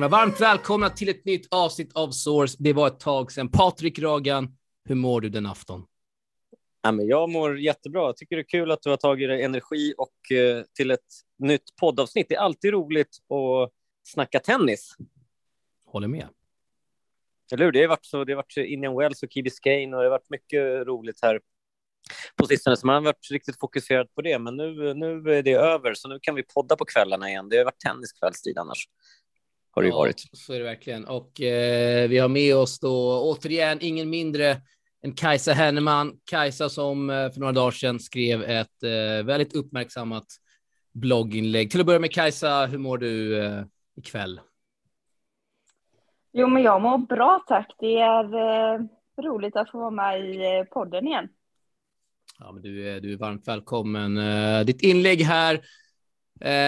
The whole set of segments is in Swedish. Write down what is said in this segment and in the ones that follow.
människorna. Varmt välkomna till ett nytt avsnitt av Source. Det var ett tag sedan. Patrik Ragan, hur mår du den afton? Ja, men jag mår jättebra. Jag tycker det är kul att du har tagit dig energi och eh, till ett nytt poddavsnitt. Det är alltid roligt att snacka tennis. Håller med. Eller hur? Det har varit, så, det har varit Indian Wells och Key Biscayne och det har varit mycket roligt här på sistone, så man har varit riktigt fokuserad på det. Men nu, nu är det över, så nu kan vi podda på kvällarna igen. Det har varit tenniskvällstid annars. Har det ja, varit. Så är det verkligen. Och eh, vi har med oss då återigen ingen mindre än Kajsa Henneman. Kajsa som eh, för några dagar sedan skrev ett eh, väldigt uppmärksammat blogginlägg. Till att börja med Kajsa, hur mår du eh, ikväll? Jo, men jag mår bra tack. Det är eh, roligt att få vara med i eh, podden igen. Ja, men du, är, du är varmt välkommen. Uh, ditt inlägg här,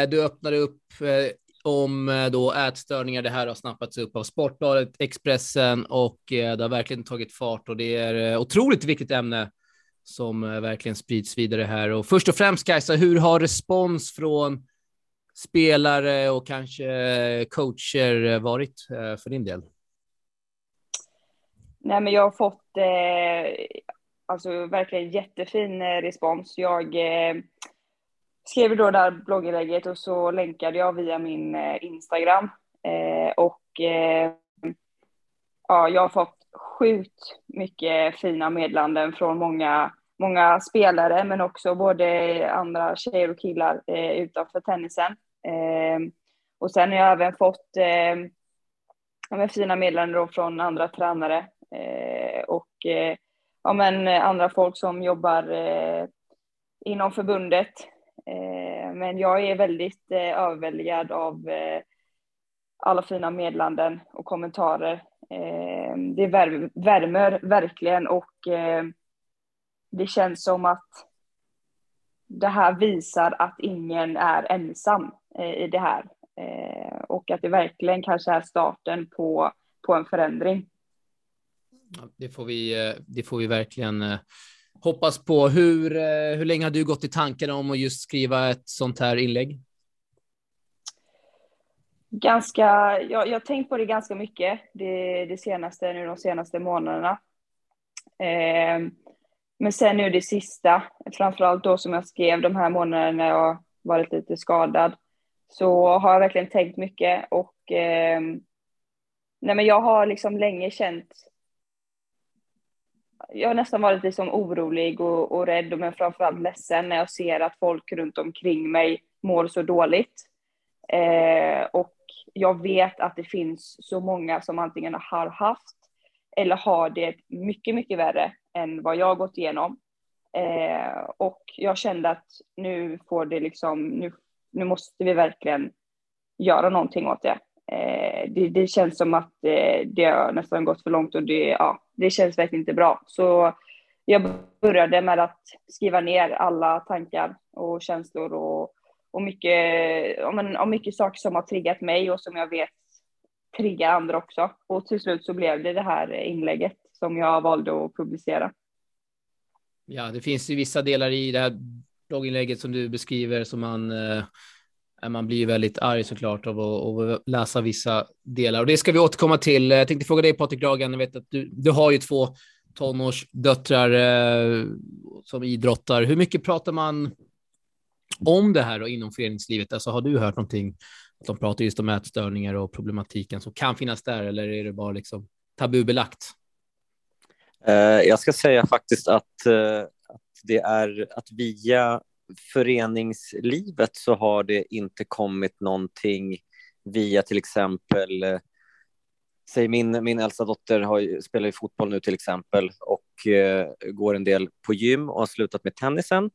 du öppnade upp om eh, då ätstörningar. Det här har snappats upp av Sportbladet, Expressen och eh, det har verkligen tagit fart och det är eh, otroligt viktigt ämne som verkligen sprids vidare här. Och först och främst Kajsa, hur har respons från spelare och kanske coacher varit för din del? Nej, men jag har fått eh, alltså verkligen jättefin respons. Jag eh, skrev då där blogginlägget och så länkade jag via min eh, Instagram. Eh, och eh, ja, jag har fått sjukt mycket fina meddelanden från många, många spelare, men också både andra tjejer och killar eh, utanför tennisen. Eh, och sen har jag även fått eh, ja, fina meddelanden från andra tränare. och ja, men, andra folk som jobbar eh, inom förbundet. Eh, men jag är väldigt eh, överväldigad av eh, alla fina meddelanden och kommentarer. Det värmer, verkligen och det känns som att det här visar att ingen är ensam i det här och att det verkligen kanske är starten på, på en förändring det, får vi, det får vi verkligen hoppas på. Hur, eh, hur länge har du gått i tankarna om att just skriva ett sånt här inlägg? Ganska, jag, jag har tänkt på det ganska mycket det, det senaste, nu de senaste månaderna. Eh, men sen nu det sista, framförallt då som jag skrev de här månaderna när jag varit lite skadad, så har jag verkligen tänkt mycket och eh, nej men jag har liksom länge känt jag har nästan varit liksom orolig och, och rädd, men framförallt ledsen när jag ser att folk runt omkring mig mår så dåligt. Eh, och jag vet att det finns så många som antingen har haft eller har det mycket, mycket värre än vad jag har gått igenom. Eh, och jag kände att nu får det liksom, nu, nu måste vi verkligen göra någonting åt det. Eh, det, det, känns som att eh, det har nästan gått för långt och det, ja, det känns verkligen inte bra. Så jag började med att skriva ner alla tankar och känslor och, och mycket, ja, men, och mycket saker som har triggat mig och som jag vet triggar andra också. Och till slut så blev det det här inlägget som jag valde att publicera. Ja, det finns ju vissa delar i det här blogginlägget som du beskriver som man eh Eh, man blir ju väldigt arg såklart av att, att, läsa vissa delar och det ska vi återkomma till. Eh, jag tänkte fråga dig Patrik Dragan, jag vet att du, du har ju två tonårsdöttrar eh, som idrottar. Hur mycket pratar man om det här då, inom föreningslivet? Alltså har du hört någonting? Att de pratar just om ätstörningar och problematiken som kan finnas där eller är det bara liksom tabubelagt? Eh, jag ska säga faktiskt att, eh, att det är att via föreningslivet så har det inte kommit någonting via till exempel eh, Säg min, min äldsta dotter har, spelar ju fotboll nu till exempel och eh, går en del på gym och har slutat med tennisen.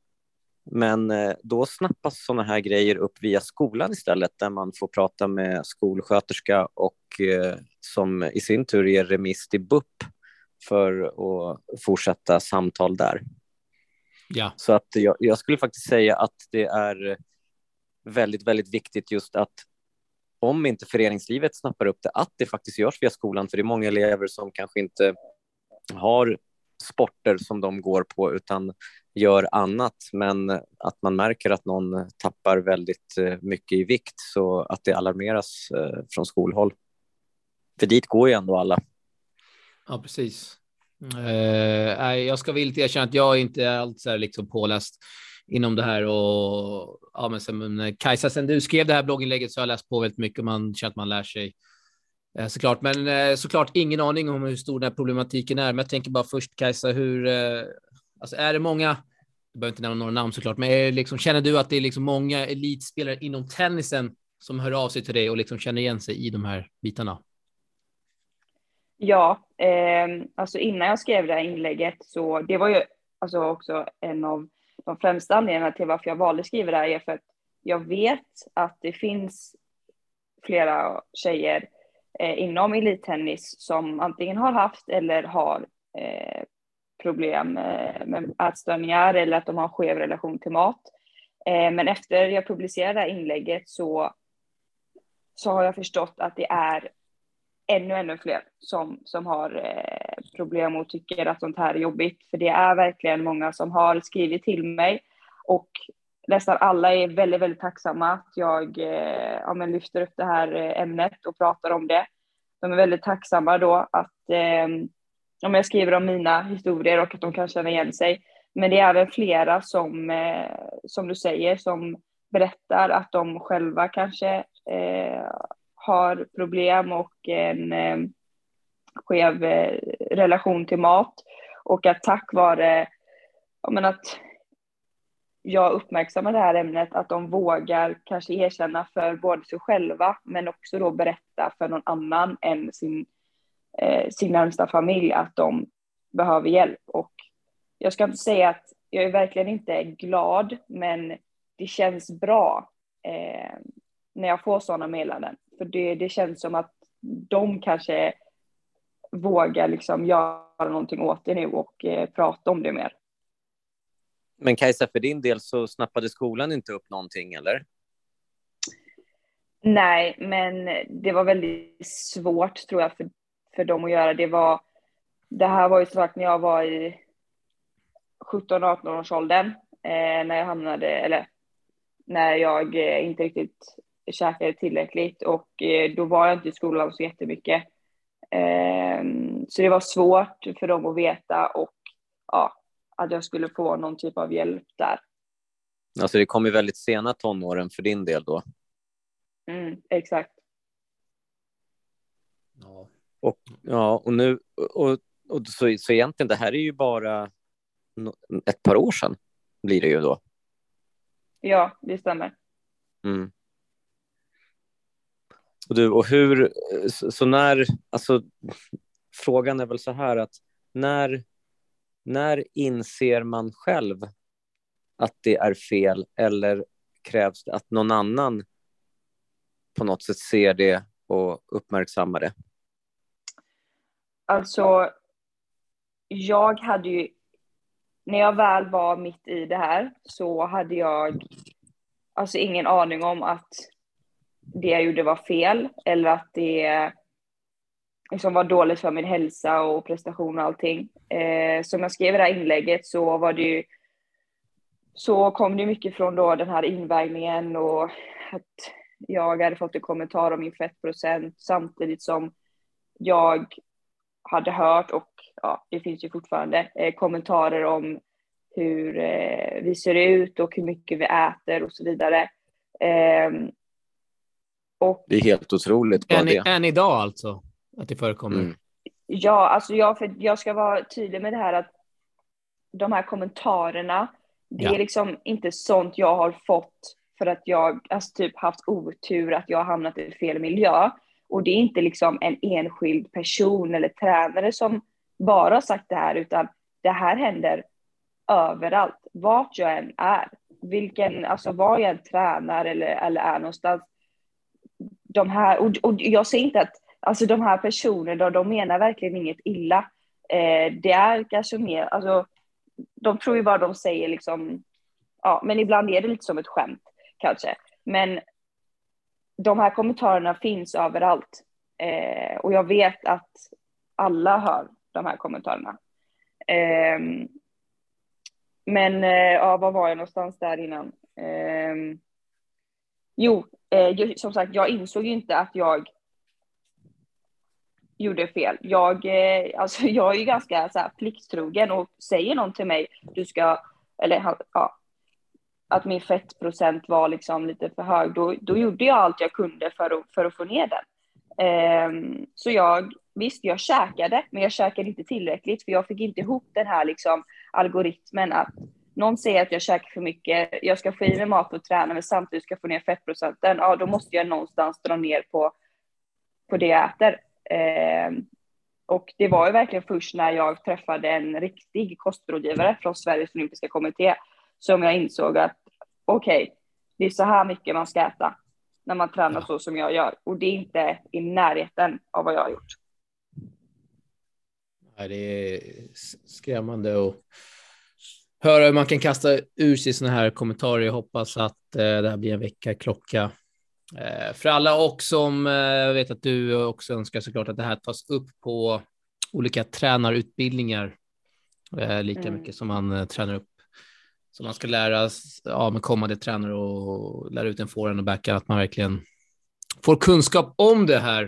Men eh, då snappas sådana här grejer upp via skolan istället där man får prata med skolsköterska och eh, som i sin tur ger remiss till BUP för att fortsätta samtal där. Ja. Så att jag, jag, skulle faktiskt säga att det är väldigt, väldigt viktigt just att om inte föreningslivet snappar upp det, att det faktiskt görs via skolan, för det är många elever som kanske inte har sporter som de går på utan gör annat, men att man märker att någon tappar väldigt eh, mycket i vikt så att det alarmeras eh, från skolhåll För dit går ju ändå alla. Ja, precis. Uh, jag ska villigt erkänna att jag inte är alls är liksom påläst inom det här och ja, men sen, Kajsa, sen du skrev det här blogginlägget så har jag läst på väldigt mycket och man känner att man lär sig uh, såklart. Men uh, såklart ingen aning om hur stor den här problematiken är. Men jag tänker bara först Kajsa, hur alltså är det många? Jag behöver inte nämna några namn såklart, men är liksom, känner du att det är liksom många elitspelare inom tennisen som hör av sig till dig och liksom känner igen sig i de här bitarna? Ja, eh, alltså innan jag skrev det här inlägget så det var ju alltså också en av de främsta anledningarna till varför jag valde att skriva det här är för att jag vet att det finns flera tjejer eh, inom elittennis som antingen har haft eller har eh, problem eh, med ätstörningar eller att de har en skev relation till mat. Eh, men efter jag publicerade det här inlägget så, så har jag förstått att det är ännu, ännu fler som, som har eh, problem och tycker att sånt här är jobbigt. För det är verkligen många som har skrivit till mig och nästan alla är väldigt, väldigt tacksamma att jag eh, ja, men lyfter upp det här eh, ämnet och pratar om det. De är väldigt tacksamma då att eh, om jag skriver om mina historier och att de kan känna igen sig. Men det är även flera som, eh, som du säger, som berättar att de själva kanske eh, har problem och en eh, skev eh, relation till mat. Och att tack vare ja, men att jag uppmärksammar det här ämnet, att de vågar kanske erkänna för både sig själva, men också då berätta för någon annan än sin, eh, sin närmsta familj att de behöver hjälp. Och jag ska inte säga att jag är verkligen inte glad, men det känns bra eh, när jag får sådana meddelanden. För det, det känns som att de kanske vågar liksom göra någonting åt det nu och eh, prata om det mer. Men Kajsa, för din del så snappade skolan inte upp någonting, eller? Nej, men det var väldigt svårt tror jag för, för dem att göra. Det var, det här var ju sagt när jag var i 17-18 års åldern, eh, när jag hamnade, eller när jag eh, inte riktigt käkade tillräckligt och eh, då var jag inte i skolan så jättemycket. Ehm, så det var svårt för dem att veta och ja, att jag skulle få någon typ av hjälp där. Alltså det kom ju väldigt sena tonåren för din del då. Mm, exakt. Ja. Och, ja, och nu, och, och så, så egentligen det här är ju bara ett par år sedan blir det ju då. Ja, det stämmer. Mm. Och, du, och hur, så när, alltså frågan är väl så här att när, när inser man själv att det är fel eller krävs det att någon annan på något sätt ser det och uppmärksammar det? Alltså, jag hade ju, när jag väl var mitt i det här så hade jag alltså ingen aning om att det jag gjorde var fel eller att det liksom var dåligt för min hälsa och prestation och allting. Eh, som jag skrev i det här inlägget så var det ju så kom det mycket från då den här invägningen och att jag hade fått en kommentar om min fettprocent samtidigt som jag hade hört och ja, det finns ju fortfarande eh, kommentarer om hur eh, vi ser ut och hur mycket vi äter och så vidare. Ehm, och, det är helt otroligt. Än, än idag alltså, att det förekommer? Mm. Ja, alltså jag, för jag ska vara tydlig med det här att de här kommentarerna, det ja. är liksom inte sånt jag har fått för att jag alltså typ haft otur att jag har hamnat i fel miljö. Och det är inte liksom en enskild person eller tränare som bara har sagt det här, utan det här händer överallt, vart jag än är. Vilken, alltså var jag än tränar eller, eller är någonstans de här, och, och jag ser inte att alltså de här personerna, de menar verkligen inget illa. Eh, det är kanske mer, alltså de tror ju bara de säger liksom, ja, men ibland är det lite som ett skämt kanske. Men de här kommentarerna finns överallt. Eh, och jag vet att alla hör de här kommentarerna. Eh, men eh, ja, var var jag någonstans där innan? Eh, jo, eh, som sagt, jag insåg ju inte att jag gjorde fel. Jag, eh, alltså, jag är ju ganska så här, plikttrogen och säger någon till mig, du ska, eller ja, att min fettprocent var liksom lite för hög, då, då gjorde jag allt jag kunde för att, för att få ner den. Eh, så jag, visst, jag käkade, men jag käkade inte tillräckligt, för jag fick inte ihop den här liksom, algoritmen att någon säger att jag käkar för mycket, jag ska få i mig mat och träna, men samtidigt ska jag få ner fettprocenten, ja, då måste jag någonstans dra ner på, på det jag äter. Eh, och det var ju verkligen först när jag träffade en riktig kostrådgivare från Sveriges olympiska kommitté som jag insåg att okej, okay, det är så här mycket man ska äta när man tränar så som jag gör. Och det är inte i närheten av vad jag har gjort. Nej, det är skrämmande och höra hur man kan kasta ur sig sådana här kommentarer. Jag hoppas att eh, det här blir en väckarklocka eh, för alla och som eh, vet att du också önskar såklart att det här tas upp på olika tränarutbildningar eh, lika mm. mycket som man eh, tränar upp som man ska lära ja, med kommande tränare och lära ut en forehand och backhand, att man verkligen får kunskap om det här.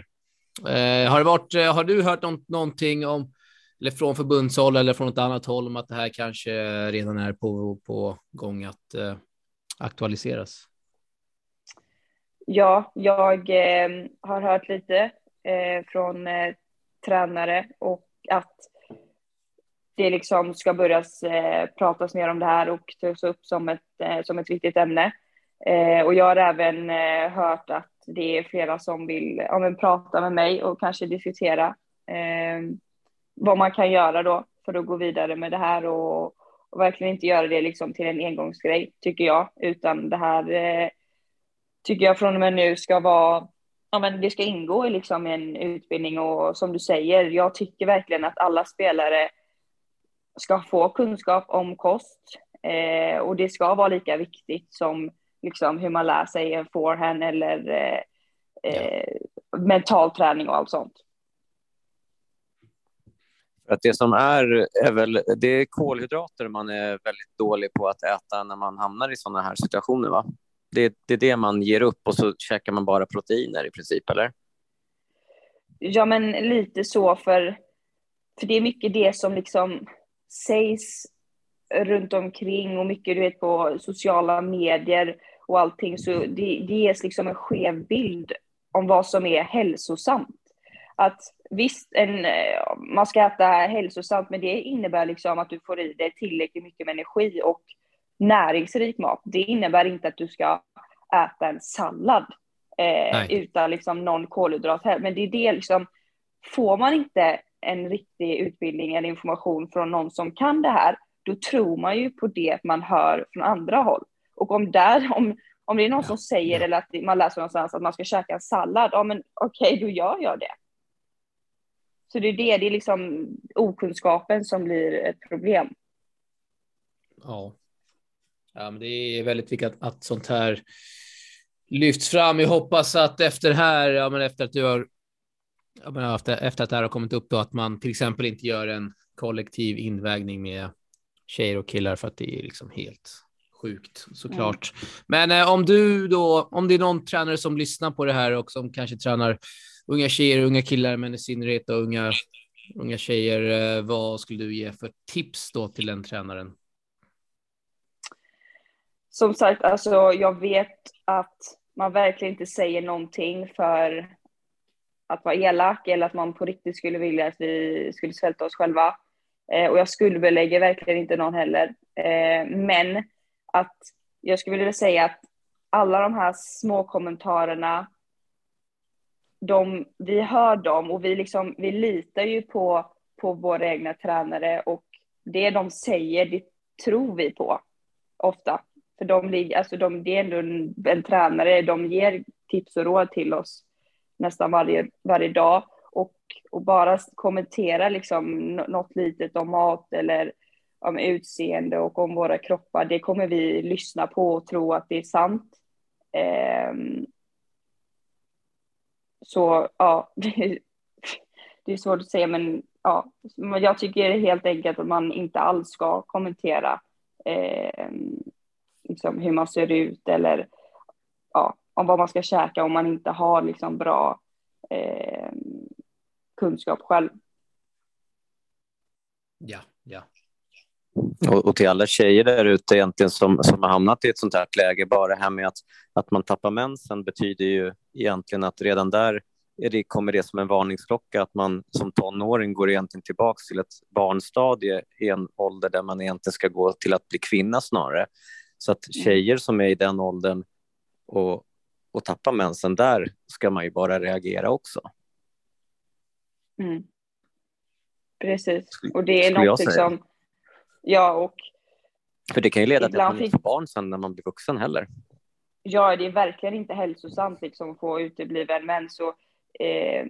Eh, har, det varit, eh, har du hört någon, någonting om, eller från förbundshåll eller från något annat håll om att det här kanske redan är på, på gång att eh, aktualiseras? Ja, jag eh, har hört lite eh, från eh, tränare och att det liksom ska börja eh, pratas mer om det här och tas upp som ett, eh, som ett viktigt ämne. Eh, och jag har även eh, hört att det är flera som vill ja, men, prata med mig och kanske diskutera eh, vad man kan göra då för att gå vidare med det här och, och verkligen inte göra det liksom till en engångsgrej, tycker jag, utan det här eh, tycker jag från och med nu ska vara ja, men det ska ingå i liksom en utbildning och som du säger, jag tycker verkligen att alla spelare ska få kunskap om kost eh, och det ska vara lika viktigt som liksom, hur man lär sig en forehand eller eh, ja. Eh, mental träning och allt sånt. Att det som är, är väl, det är kolhydrater man är väldigt dålig på att äta när man hamnar i sådana här situationer, va? Det, det är det man ger upp och så käkar man bara proteiner i princip, eller? Ja, men lite så, för, för det är mycket det som liksom sägs runt omkring och mycket du vet på sociala medier och allting så det, det ges liksom en skev bild om vad som är hälsosamt. Att visst, en, man ska äta hälsosamt, men det innebär liksom att du får i dig tillräckligt mycket med energi och näringsrik mat. Det innebär inte att du ska äta en sallad eh, utan liksom någon kolhydrat här. Men det är det liksom, får man inte en riktig utbildning eller information från någon som kan det här, då tror man ju på det man hör från andra håll. Och om, där, om, om det är någon ja, som säger ja. eller att man läser någonstans att man ska käka en sallad, ja men okej, okay, då gör jag det. Så det är det, det är liksom okunskapen som blir ett problem. Ja. Ja, men det är väldigt viktigt att, att sånt här lyfts fram. Jag hoppas att efter här, ja, men efter att du har efter, efter att det här har kommit upp då, att man till exempel inte gör en kollektiv invägning med tjejer och killar för att det är liksom helt sjukt såklart. Mm. Men eh, om du då, om det är någon tränare som lyssnar på det här och som kanske tränar unga tjejer, unga killar, men i synnerhet och unga, unga tjejer, eh, vad skulle du ge för tips då till den tränaren? Som sagt, alltså jag vet att man verkligen inte säger någonting för att vara elak eller att man på riktigt skulle vilja att vi skulle svälta oss själva. Eh, och jag skuldbelägger verkligen inte någon heller. Eh, men att jag skulle vilja säga att alla de här små kommentarerna, de, vi hör dem och vi, liksom, vi litar ju på, på våra egna tränare och det de säger, det tror vi på ofta. För de, alltså de, det är ändå en, en tränare, de ger tips och råd till oss nästan varje, varje dag och, och bara kommentera liksom något litet om mat eller om utseende och om våra kroppar, det kommer vi lyssna på och tro att det är sant. Eh, så ja, det, är svårt att säga, men ja, jag tycker helt enkelt att man inte alls ska kommentera eh, liksom hur man ser ut eller ja, om vad man ska käka om man inte har liksom bra eh, kunskap själv. Ja, ja. Och, och, till alla tjejer där ute egentligen som, som har hamnat i ett sånt här läge, bara det här med att, att man tappar mensen betyder ju egentligen att redan där är det, kommer det som en varningsklocka att man som tonåring går egentligen tillbaka till ett barnstadie i en ålder där man egentligen ska gå till att bli kvinna snarare. Så att tjejer som är i den åldern och, och tappar mensen, där ska man ju bara reagera också. Mm. Precis, och det är något som... Ja, och... För det kan ju leda till att man inte får barn sen när man blir vuxen heller. Ja, det är verkligen inte hälsosamt liksom, att få utebliven mens. Och, eh,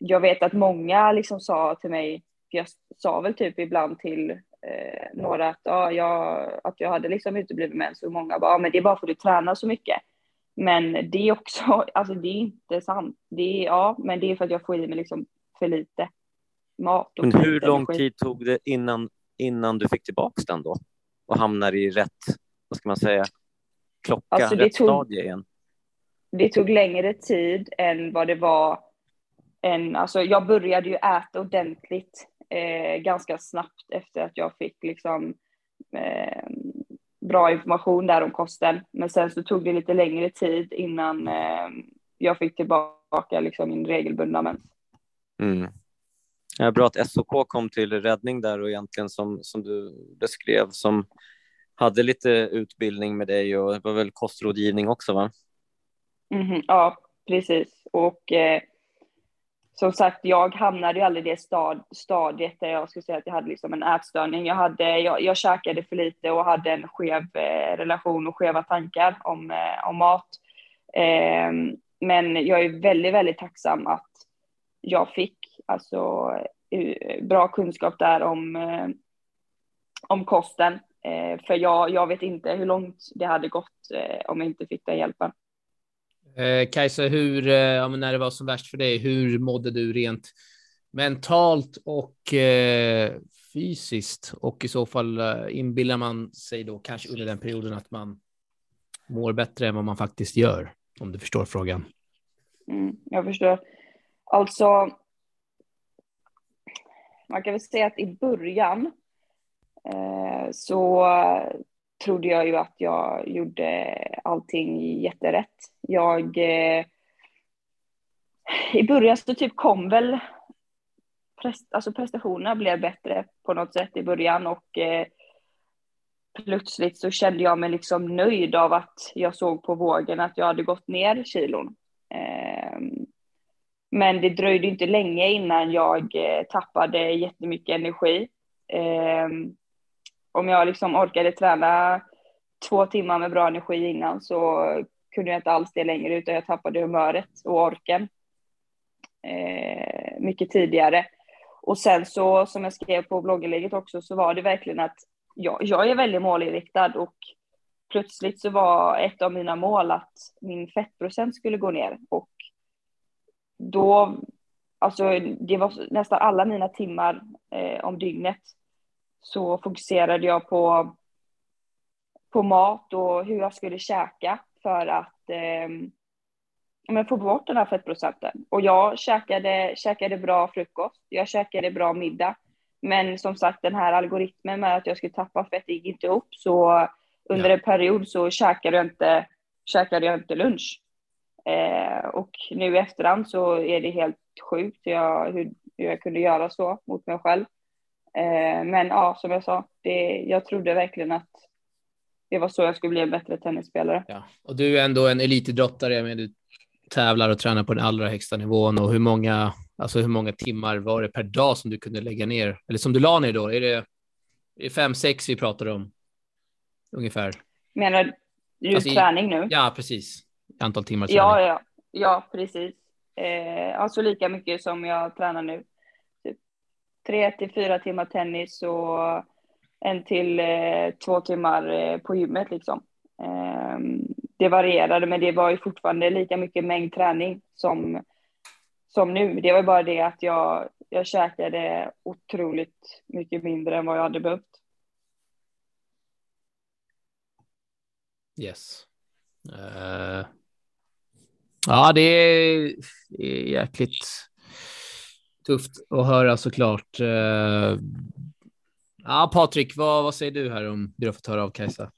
jag vet att många liksom sa till mig, jag sa väl typ ibland till eh, några att, ja, jag, att jag hade liksom utebliven mens och många bara, ja, men det är bara för att du tränar så mycket. Men det är också, alltså det är inte sant. Det är, ja, men det är för att jag får i mig liksom för lite mat. Men hur lång tid tog det innan, innan du fick tillbaka den då? Och hamnar i rätt, vad ska man säga, klocka, alltså rätt tog, stadie igen? Det tog längre tid än vad det var en, alltså jag började ju äta ordentligt eh, ganska snabbt efter att jag fick liksom eh, bra information där om kosten. Men sen så tog det lite längre tid innan eh, jag fick tillbaka liksom min regelbundna mens. Mm. Ja, bra att SOK kom till räddning där och egentligen som, som du beskrev som hade lite utbildning med dig och det var väl kostrådgivning också va? Mm, ja, precis. Och eh, som sagt, jag hamnade ju aldrig i det stad, stadiet där jag skulle säga att jag hade liksom en ätstörning. Jag, hade, jag, jag käkade för lite och hade en skev eh, relation och skeva tankar om, eh, om mat. Eh, men jag är väldigt, väldigt tacksam att jag fick alltså, eh, bra kunskap där om, eh, om kosten. Eh, för jag, jag vet inte hur långt det hade gått om jag inte fick den hjälpen. Eh, Kajsa, hur, eh, när det var som värst för dig, hur mådde du rent mentalt och eh, fysiskt? Och i så fall inbillar man sig då kanske under den perioden att man mår bättre än vad man faktiskt gör, om du förstår frågan. Mm, jag förstår. Alltså, man kan väl säga att i början eh, så trodde jag ju att jag gjorde allting jätterätt. Jag... Eh, I början så typ kom väl prest, alltså prestationerna blev bättre på något sätt i början och eh, plötsligt så kände jag mig liksom nöjd av att jag såg på vågen att jag hade gått ner kilon. Eh, men det dröjde inte länge innan jag eh, tappade jättemycket energi. Ehm, om jag liksom orkade träna två timmar med bra energi innan så kunde jag inte alls det längre utan jag tappade humöret och orken eh, mycket tidigare. Och sen så som jag skrev på blogginlägget också så var det verkligen att jag, jag är väldigt målinriktad och plötsligt så var ett av mina mål att min fettprocent skulle gå ner och då, alltså det var nästan alla mina timmar eh, om dygnet så fokuserade jag på, på mat och hur jag skulle käka för att eh, men få bort den här fettprocenten. Och jag käkade, käkade bra frukost, jag käkade bra middag. Men som sagt, den här algoritmen med att jag skulle tappa fett gick inte ihop. Så under ja. en period så käkade jag inte, käkade jag inte lunch. Eh, och nu i efterhand så är det helt sjukt jag, hur, hur jag kunde göra så mot mig själv. Eh, men ja, som jag sa, det, jag trodde verkligen att det var så jag skulle bli en bättre tennisspelare. Ja, och du är ändå en elitidrottare, men du tävlar och tränar på den allra högsta nivån och hur många, alltså hur många timmar var det per dag som du kunde lägga ner? Eller som du la ner då? Är det, är fem, sex vi pratar om? Ungefär. Menar du alltså, träning nu? Ja, precis. Antal timmar träning. Ja, ja, ja precis. Eh, alltså lika mycket som jag tränar nu. Typ tre till fyra timmar tennis och en till eh, två timmar eh, på gymmet liksom. Eh, det varierade, men det var ju fortfarande lika mycket mängd träning som, som nu. Det var bara det att jag, jag käkade otroligt mycket mindre än vad jag hade behövt. Yes. Uh, ja, det är, det är jäkligt Tufft att höra såklart. Eh, ja, Patrik, vad, vad säger du här om det du har fått höra av Kajsa?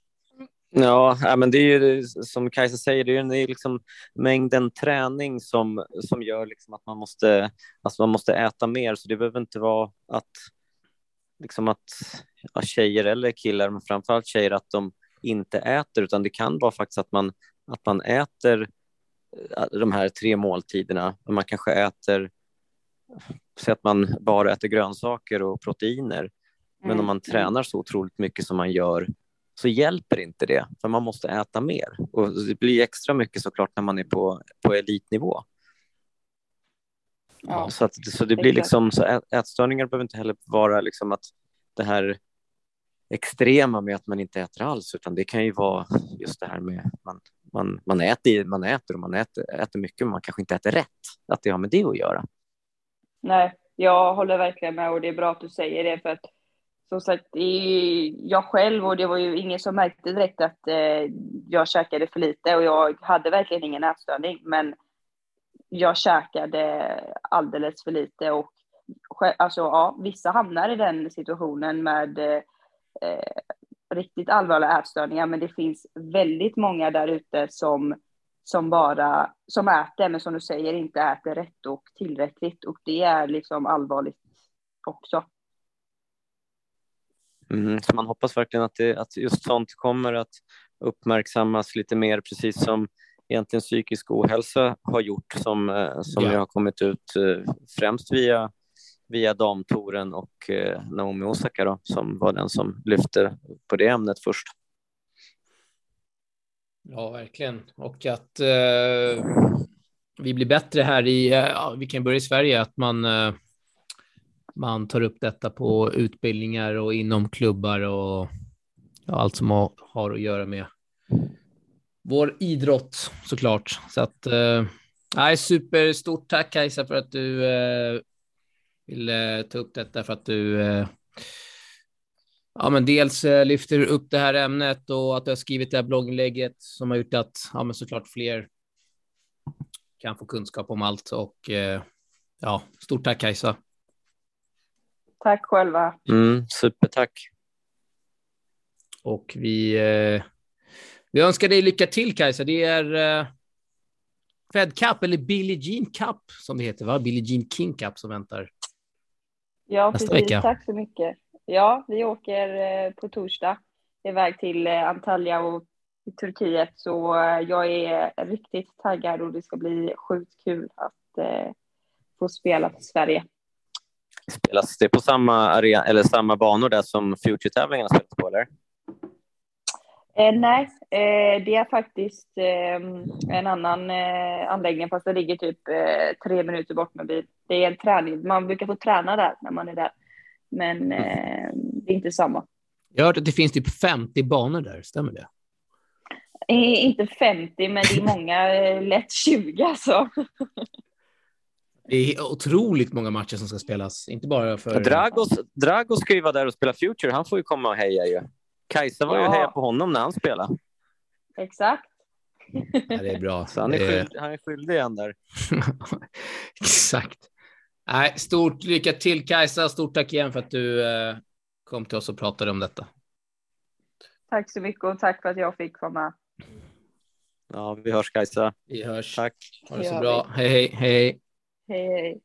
Ja, men det är ju som Kajsa säger, det är ju liksom mängden träning som, som gör liksom att man måste, alltså man måste äta mer. Så det behöver inte vara att, liksom att ja, tjejer eller killar, men framförallt tjejer, att de inte äter, utan det kan vara faktiskt att man, att man äter de här tre måltiderna, man kanske äter, så att man bara äter grönsaker och proteiner. Men om man mm, mm. tränar så otroligt mycket som man gör så hjälper inte det, för man måste äta mer. Och det blir extra mycket såklart när man är på, på elitnivå. Ja, så, att, så det blir liksom, så ät, ätstörningar behöver inte heller vara liksom att det här extrema med att man inte äter alls, utan det kan ju vara just det här med man, man, man, äter, man äter och man äter, äter mycket, men man kanske inte äter rätt, att det har med det att göra. Nej, jag håller verkligen med och det är bra att du säger det för att som sagt, jag själv och det var ju ingen som märkte direkt att eh, jag käkade för lite och jag hade verkligen ingen ätstörning, men jag käkade alldeles för lite och alltså, ja, vissa hamnar i den situationen med eh, riktigt allvarliga ätstörningar, men det finns väldigt många där ute som, som bara som äter, men som du säger inte äter rätt och tillräckligt och det är liksom allvarligt också. Mm, så man hoppas verkligen att, det, att just sånt kommer att uppmärksammas lite mer, precis som egentligen psykisk ohälsa har gjort, som, eh, som ja. har kommit ut eh, främst via, via damtoren och eh, Naomi Osaka då, som var den som lyfte på det ämnet först. Ja, verkligen. Och att eh, vi blir bättre här i, eh, ja, vi kan börja i Sverige, att man eh, man tar upp detta på utbildningar och inom klubbar och ja, allt som har, att göra med vår idrott såklart. Så att eh, superstort tack Kajsa för att du eh, ville ta upp detta för att du eh, ja, men dels eh, lyfter upp det här ämnet och att du har skrivit det här blogginlägget som har gjort att ja, men såklart fler kan få kunskap om allt och eh, ja, stort tack Kajsa. Tack själva. Mm, supertack. Och vi, eh, vi önskar dig lycka till Kajsa. Det är eh, Fed Cup eller Billie Jean Cup som det heter, va? Billie Jean King Cup som väntar. Ja, nästa precis. Vecka. Tack så mycket. Ja, vi åker eh, på torsdag iväg till eh, Antalya och i Turkiet, så eh, jag är riktigt taggad och det ska bli sjukt kul att få spela för Sverige. Spelas det på samma, arena, eller samma banor där som Future-tävlingarna spelas på? Eller? Eh, nej, eh, det är faktiskt eh, en annan eh, anläggning fast det ligger typ eh, tre minuter bort med bil. Det är en träning. Man brukar få träna där när man är där, men mm. eh, det är inte samma. Jag har hört att det finns typ 50 banor där, stämmer det? inte 50, men det är många, lätt 20 alltså. Det är otroligt många matcher som ska spelas, inte bara för... Dragos, Dragos ska ju vara där och spela Future. Han får ju komma och heja ju. Kajsa var ja. ju heja på honom när han spelade. Exakt. Ja, det är bra. Så han är, skyldig, han är skyldig igen där. Exakt. Nej, stort lycka till Kajsa. Stort tack igen för att du eh, kom till oss och pratade om detta. Tack så mycket och tack för att jag fick med. Ja, vi hörs Kajsa. Vi hörs. Tack. Ha det så bra. Hej, hej, hej. Hej, hej.